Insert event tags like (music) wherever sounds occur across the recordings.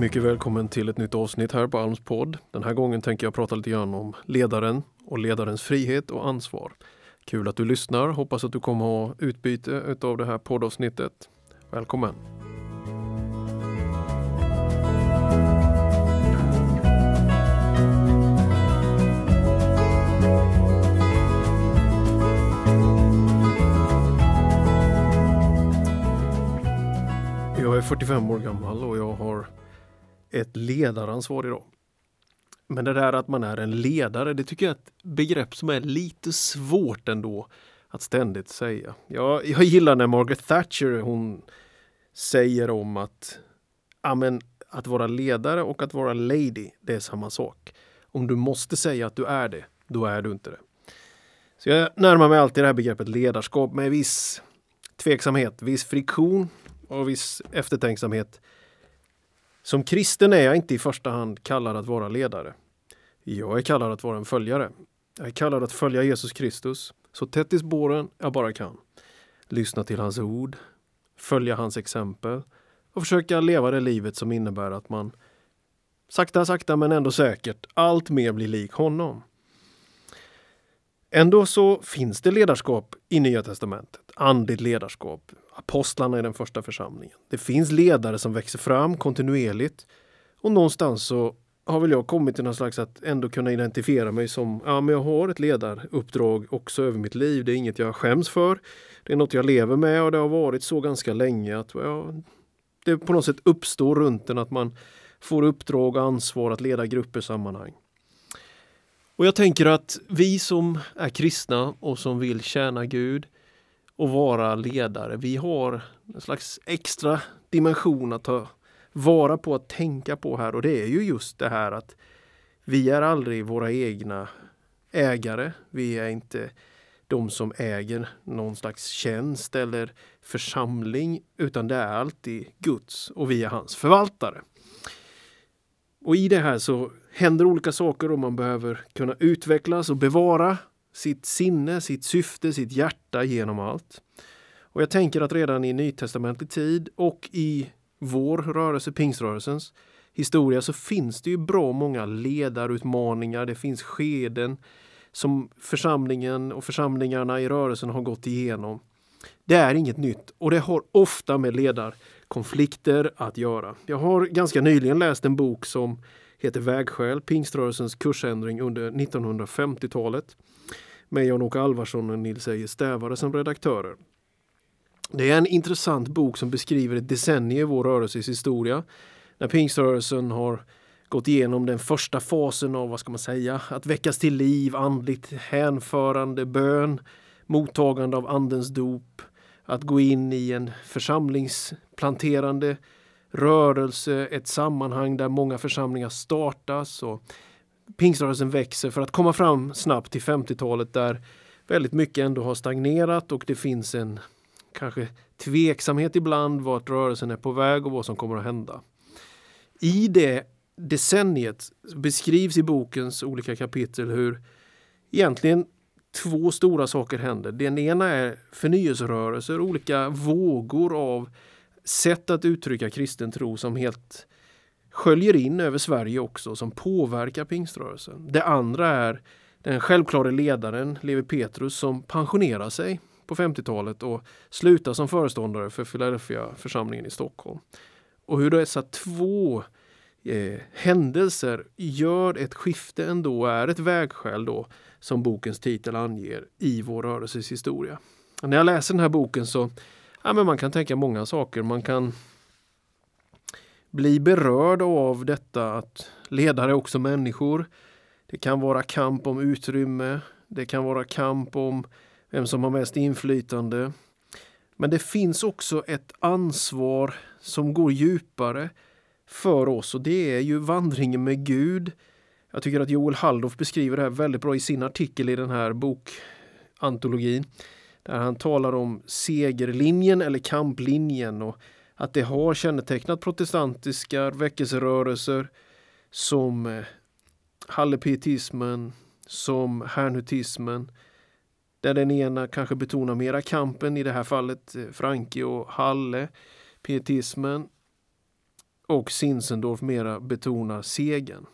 Mycket välkommen till ett nytt avsnitt här på Alms podd. Den här gången tänker jag prata lite grann om ledaren och ledarens frihet och ansvar. Kul att du lyssnar. Hoppas att du kommer ha utbyte av det här poddavsnittet. Välkommen! Jag är 45 år gammal och jag har ett ledaransvar idag. Men det där att man är en ledare, det tycker jag är ett begrepp som är lite svårt ändå att ständigt säga. Jag, jag gillar när Margaret Thatcher hon säger om att amen, att vara ledare och att vara lady, det är samma sak. Om du måste säga att du är det, då är du inte det. Så jag närmar mig alltid det här begreppet ledarskap med viss tveksamhet, viss friktion och viss eftertänksamhet. Som kristen är jag inte i första hand kallad att vara ledare. Jag är kallad att vara en följare. Jag är kallad att följa Jesus Kristus så tätt i spåren jag bara kan. Lyssna till hans ord, följa hans exempel och försöka leva det livet som innebär att man sakta, sakta men ändå säkert allt mer blir lik honom. Ändå så finns det ledarskap i Nya Testamentet, andligt ledarskap. Apostlarna i den första församlingen. Det finns ledare som växer fram kontinuerligt och någonstans så har väl jag kommit till någon slags att ändå kunna identifiera mig som, ja men jag har ett ledaruppdrag också över mitt liv. Det är inget jag skäms för. Det är något jag lever med och det har varit så ganska länge att ja, det på något sätt uppstår runt en att man får uppdrag och ansvar att leda grupper sammanhang. Och jag tänker att vi som är kristna och som vill tjäna Gud och vara ledare, vi har en slags extra dimension att ta vara på att tänka på här och det är ju just det här att vi är aldrig våra egna ägare. Vi är inte de som äger någon slags tjänst eller församling utan det är alltid Guds och vi är hans förvaltare. Och i det här så händer olika saker och man behöver kunna utvecklas och bevara sitt sinne, sitt syfte, sitt hjärta genom allt. Och jag tänker att redan i nytestamentlig tid och i vår rörelse, pingströrelsens historia, så finns det ju bra många ledarutmaningar. Det finns skeden som församlingen och församlingarna i rörelsen har gått igenom. Det är inget nytt och det har ofta med ledarkonflikter att göra. Jag har ganska nyligen läst en bok som heter Vägskäl, pingströrelsens kursändring under 1950-talet med Jan-Åke Alvarsson och Nils Eje Stävare som redaktörer. Det är en intressant bok som beskriver ett decennium i vår rörelses historia. När pingströrelsen har gått igenom den första fasen av, vad ska man säga, att väckas till liv, andligt hänförande, bön, mottagande av andens dop, att gå in i en församlingsplanterande rörelse, ett sammanhang där många församlingar startas och pingströrelsen växer för att komma fram snabbt till 50-talet där väldigt mycket ändå har stagnerat och det finns en kanske tveksamhet ibland vart rörelsen är på väg och vad som kommer att hända. I det decenniet beskrivs i bokens olika kapitel hur egentligen två stora saker händer. Den ena är förnyelserörelser, olika vågor av sätt att uttrycka kristen tro som helt sköljer in över Sverige också, som påverkar pingströrelsen. Det andra är den självklare ledaren Levi Petrus som pensionerar sig på 50-talet och slutar som föreståndare för Philadelphia församlingen i Stockholm. Och hur dessa två eh, händelser gör ett skifte ändå är ett vägskäl då som bokens titel anger i vår rörelses historia. När jag läser den här boken så ja, men man kan tänka många saker. Man kan bli berörd av detta att ledare är också människor. Det kan vara kamp om utrymme. Det kan vara kamp om vem som har mest inflytande. Men det finns också ett ansvar som går djupare för oss och det är ju vandringen med Gud. Jag tycker att Joel Halldorf beskriver det här väldigt bra i sin artikel i den här bokantologin. Där han talar om segerlinjen eller kamplinjen och att det har kännetecknat protestantiska väckelserörelser som eh, hallepietismen, som hernutismen, där den ena kanske betonar mera kampen, i det här fallet eh, Franke och Halle, pietismen. och Sinsendorf mera betonar segern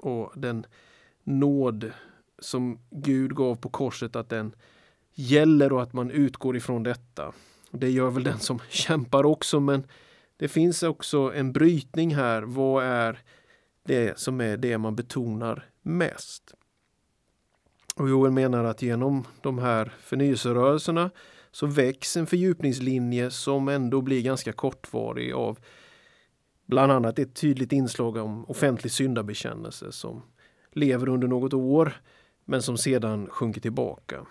och den nåd som Gud gav på korset att den gäller och att man utgår ifrån detta. Det gör väl den som (laughs) kämpar också men det finns också en brytning här. Vad är det som är det man betonar mest? Och Joel menar att genom de här förnyelserörelserna så väcks en fördjupningslinje som ändå blir ganska kortvarig av bland annat ett tydligt inslag om offentlig syndabekännelse som lever under något år men som sedan sjunker tillbaka.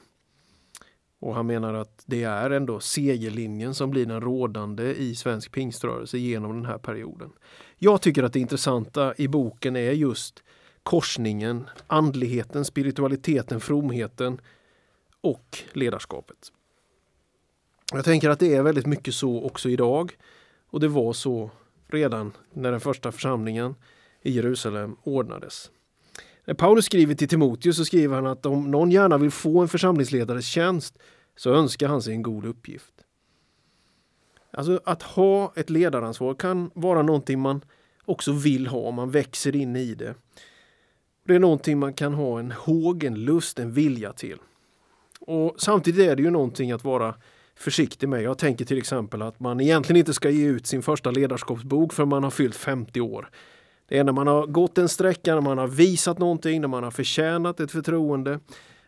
Och han menar att det är ändå segerlinjen som blir den rådande i svensk pingströrelse genom den här perioden. Jag tycker att det intressanta i boken är just korsningen, andligheten, spiritualiteten, fromheten och ledarskapet. Jag tänker att det är väldigt mycket så också idag och det var så redan när den första församlingen i Jerusalem ordnades. När Paulus skriver till Timoteus så skriver han att om någon gärna vill få en församlingsledares tjänst så önskar han sig en god uppgift. Alltså att ha ett ledaransvar kan vara någonting man också vill ha, man växer in i det. Det är någonting man kan ha en håg, en lust, en vilja till. Och Samtidigt är det ju någonting att vara försiktig med. Jag tänker till exempel att man egentligen inte ska ge ut sin första ledarskapsbok för man har fyllt 50 år. Det är när man har gått en sträcka, när man har visat någonting, när man har förtjänat ett förtroende,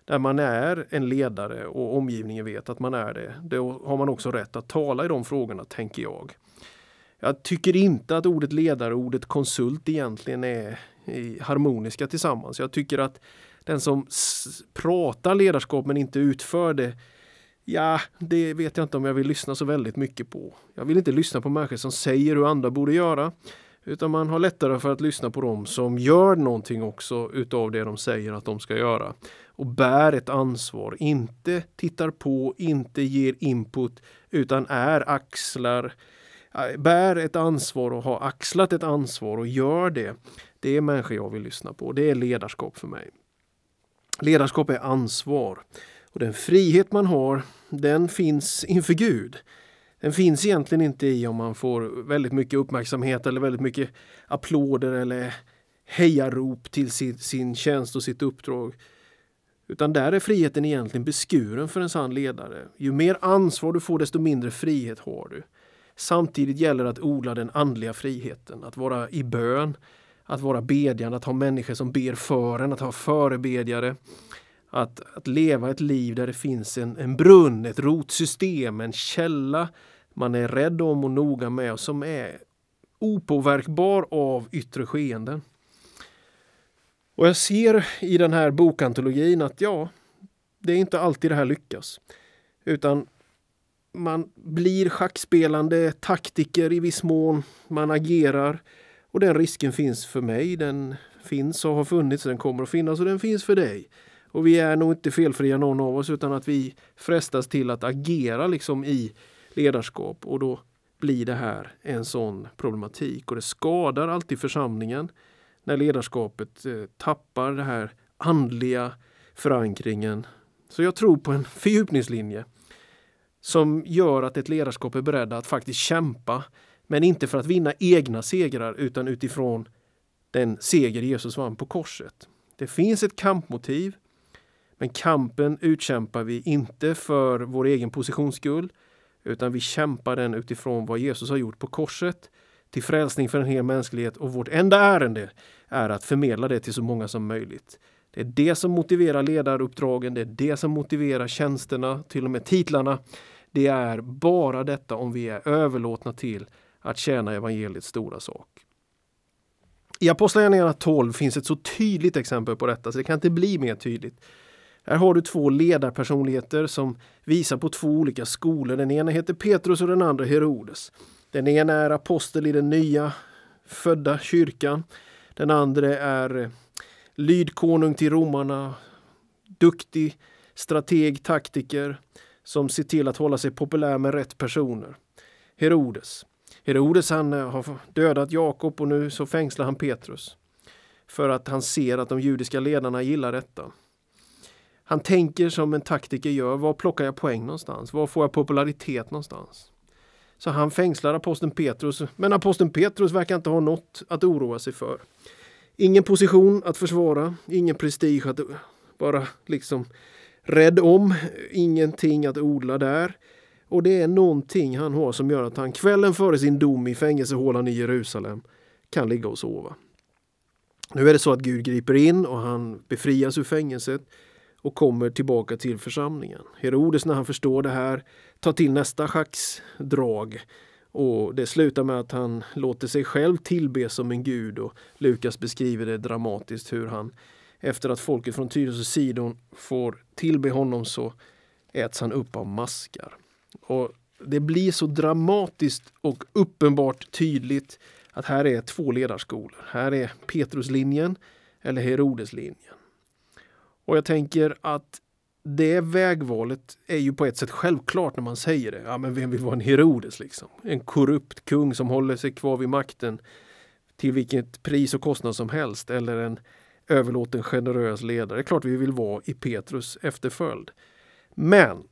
där man är en ledare och omgivningen vet att man är det. Då har man också rätt att tala i de frågorna, tänker jag. Jag tycker inte att ordet ledare och ordet konsult egentligen är harmoniska tillsammans. Jag tycker att den som pratar ledarskap men inte utför det Ja, det vet jag inte om jag vill lyssna så väldigt mycket på. Jag vill inte lyssna på människor som säger hur andra borde göra. Utan man har lättare för att lyssna på dem som gör någonting också utav det de säger att de ska göra. Och bär ett ansvar, inte tittar på, inte ger input utan är axlar, äh, bär ett ansvar och har axlat ett ansvar och gör det. Det är människor jag vill lyssna på. Det är ledarskap för mig. Ledarskap är ansvar. Och den frihet man har, den finns inför Gud. Den finns egentligen inte i om man får väldigt mycket uppmärksamhet eller väldigt mycket applåder eller hejarop till sin, sin tjänst och sitt uppdrag. Utan där är friheten egentligen beskuren för en sann ledare. Ju mer ansvar du får desto mindre frihet har du. Samtidigt gäller det att odla den andliga friheten, att vara i bön, att vara bedjande, att ha människor som ber för en, att ha förebedjare. Att, att leva ett liv där det finns en, en brunn, ett rotsystem, en källa man är rädd om och noga med och som är opåverkbar av yttre skeenden. Och jag ser i den här bokantologin att ja, det är inte alltid det här lyckas. Utan man blir schackspelande taktiker i viss mån. Man agerar och den risken finns för mig. Den finns och har funnits, den kommer att finnas och den finns för dig. Och vi är nog inte felfria någon av oss utan att vi frestas till att agera liksom i ledarskap och då blir det här en sån problematik och det skadar alltid församlingen när ledarskapet eh, tappar den här andliga förankringen. Så jag tror på en fördjupningslinje som gör att ett ledarskap är beredda att faktiskt kämpa men inte för att vinna egna segrar utan utifrån den seger Jesus vann på korset. Det finns ett kampmotiv men kampen utkämpar vi inte för vår egen positions skull utan vi kämpar den utifrån vad Jesus har gjort på korset till frälsning för en hel mänsklighet och vårt enda ärende är att förmedla det till så många som möjligt. Det är det som motiverar ledaruppdragen, det är det som motiverar tjänsterna, till och med titlarna. Det är bara detta om vi är överlåtna till att tjäna evangeliets stora sak. I Apostlagärningarna 12 finns ett så tydligt exempel på detta så det kan inte bli mer tydligt. Här har du två ledarpersonligheter som visar på två olika skolor. Den ena heter Petrus och den andra Herodes. Den ena är apostel i den nya födda kyrkan. Den andra är eh, lydkonung till romarna, duktig strateg, taktiker som ser till att hålla sig populär med rätt personer. Herodes. Herodes han eh, har dödat Jakob och nu så fängslar han Petrus. För att han ser att de judiska ledarna gillar detta. Han tänker som en taktiker gör. Var plockar jag poäng någonstans? Var får jag popularitet någonstans? Så han fängslar aposteln Petrus, men aposteln Petrus verkar inte ha något att oroa sig för. Ingen position att försvara, ingen prestige att vara liksom rädd om, ingenting att odla där. Och det är någonting han har som gör att han kvällen före sin dom i fängelsehålan i Jerusalem kan ligga och sova. Nu är det så att Gud griper in och han befrias ur fängelset och kommer tillbaka till församlingen. Herodes när han förstår det här tar till nästa schacksdrag och det slutar med att han låter sig själv tillbe som en gud och Lukas beskriver det dramatiskt hur han efter att folket från Tyres och Sidon får tillbe honom så äts han upp av maskar. Och det blir så dramatiskt och uppenbart tydligt att här är två ledarskolor. Här är Petruslinjen eller Herodeslinjen. Och jag tänker att det vägvalet är ju på ett sätt självklart när man säger det. Ja, men vem vill vara en Herodes liksom? En korrupt kung som håller sig kvar vid makten till vilket pris och kostnad som helst eller en överlåten generös ledare. Det är klart vi vill vara i Petrus efterföljd. Men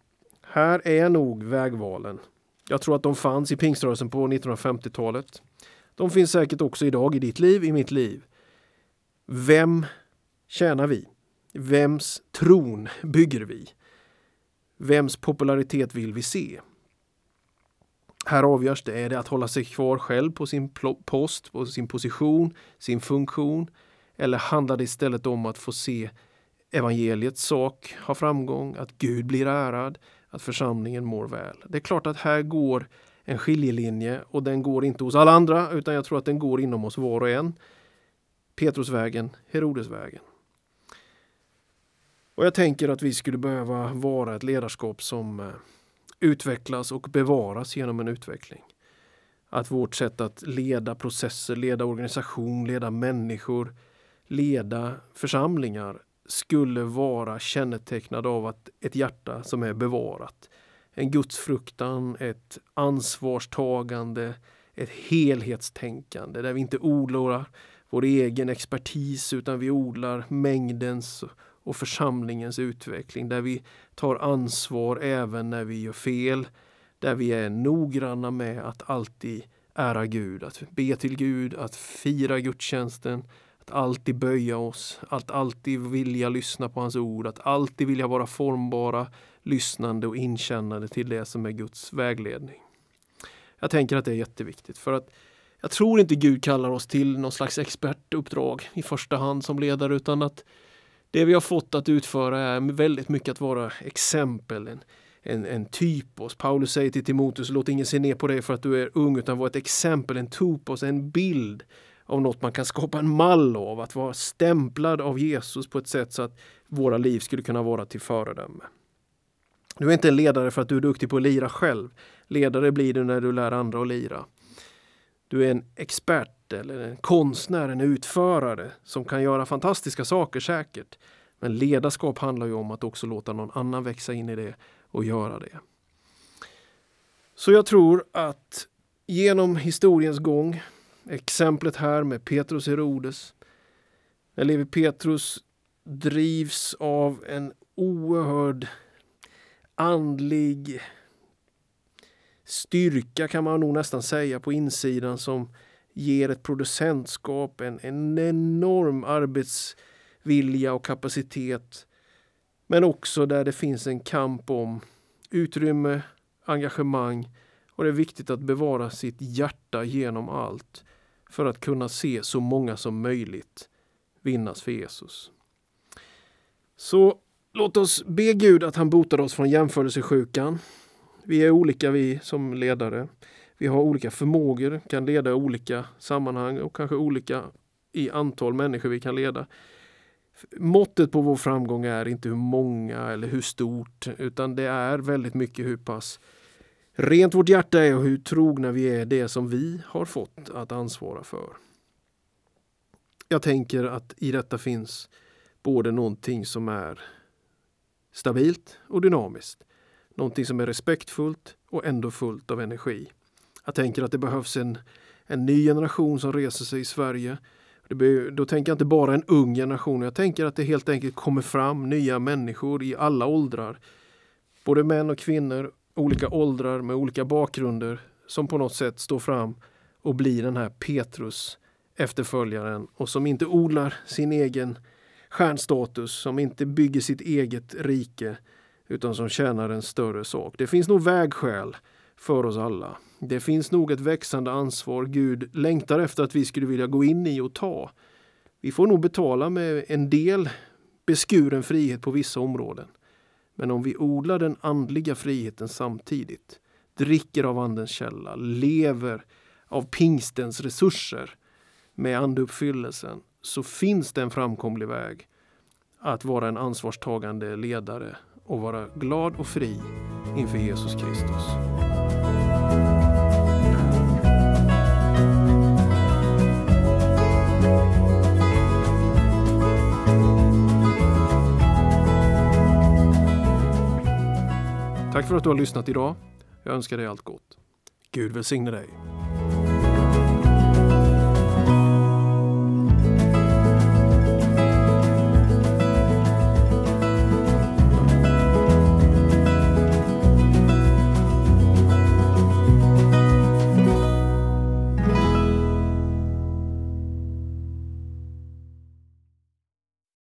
här är nog vägvalen. Jag tror att de fanns i pingströrelsen på 1950-talet. De finns säkert också idag i ditt liv, i mitt liv. Vem tjänar vi? Vems tron bygger vi? Vems popularitet vill vi se? Här avgörs det, är det att hålla sig kvar själv på sin post, på sin position, sin funktion? Eller handlar det istället om att få se evangeliets sak ha framgång, att Gud blir ärad, att församlingen mår väl? Det är klart att här går en skiljelinje och den går inte hos alla andra utan jag tror att den går inom oss var och en. Petrusvägen, Herodesvägen. Och jag tänker att vi skulle behöva vara ett ledarskap som eh, utvecklas och bevaras genom en utveckling. Att vårt sätt att leda processer, leda organisation, leda människor, leda församlingar skulle vara kännetecknad av att ett hjärta som är bevarat. En gudsfruktan, ett ansvarstagande, ett helhetstänkande där vi inte odlar vår egen expertis utan vi odlar mängdens och församlingens utveckling där vi tar ansvar även när vi gör fel. Där vi är noggranna med att alltid ära Gud, att be till Gud, att fira gudstjänsten, att alltid böja oss, att alltid vilja lyssna på hans ord, att alltid vilja vara formbara, lyssnande och inkännande till det som är Guds vägledning. Jag tänker att det är jätteviktigt för att jag tror inte Gud kallar oss till någon slags expertuppdrag i första hand som ledare utan att det vi har fått att utföra är väldigt mycket att vara exempel, en, en, en typos. Paulus säger till Timoteus, låt ingen se ner på dig för att du är ung, utan var ett exempel, en typos, en bild av något man kan skapa en mall av, att vara stämplad av Jesus på ett sätt så att våra liv skulle kunna vara till föredöme. Du är inte en ledare för att du är duktig på att lira själv. Ledare blir du när du lär andra att lira. Du är en expert eller en konstnär, en utförare som kan göra fantastiska saker säkert. Men ledarskap handlar ju om att också låta någon annan växa in i det och göra det. Så jag tror att genom historiens gång, exemplet här med Petrus Herodes, när Levi Petrus drivs av en oerhörd andlig styrka kan man nog nästan säga på insidan som ger ett producentskap, en, en enorm arbetsvilja och kapacitet. Men också där det finns en kamp om utrymme, engagemang och det är viktigt att bevara sitt hjärta genom allt för att kunna se så många som möjligt vinnas för Jesus. Så låt oss be Gud att han botar oss från jämförelsesjukan. Vi är olika vi som ledare. Vi har olika förmågor, kan leda olika sammanhang och kanske olika i antal människor vi kan leda. Måttet på vår framgång är inte hur många eller hur stort utan det är väldigt mycket hur pass rent vårt hjärta är och hur trogna vi är det som vi har fått att ansvara för. Jag tänker att i detta finns både någonting som är stabilt och dynamiskt. Någonting som är respektfullt och ändå fullt av energi. Jag tänker att det behövs en, en ny generation som reser sig i Sverige. Be, då tänker jag inte bara en ung generation. Jag tänker att det helt enkelt kommer fram nya människor i alla åldrar. Både män och kvinnor, olika åldrar med olika bakgrunder som på något sätt står fram och blir den här Petrus efterföljaren och som inte odlar sin egen stjärnstatus, som inte bygger sitt eget rike utan som tjänar en större sak. Det finns nog vägskäl för oss alla. Det finns nog ett växande ansvar Gud längtar efter att vi skulle vilja gå in i och ta. Vi får nog betala med en del beskuren frihet på vissa områden. Men om vi odlar den andliga friheten samtidigt, dricker av Andens källa, lever av pingstens resurser med andeuppfyllelsen, så finns det en framkomlig väg att vara en ansvarstagande ledare och vara glad och fri inför Jesus Kristus. Tack för att du har lyssnat idag. Jag önskar dig allt gott. Gud välsigne dig.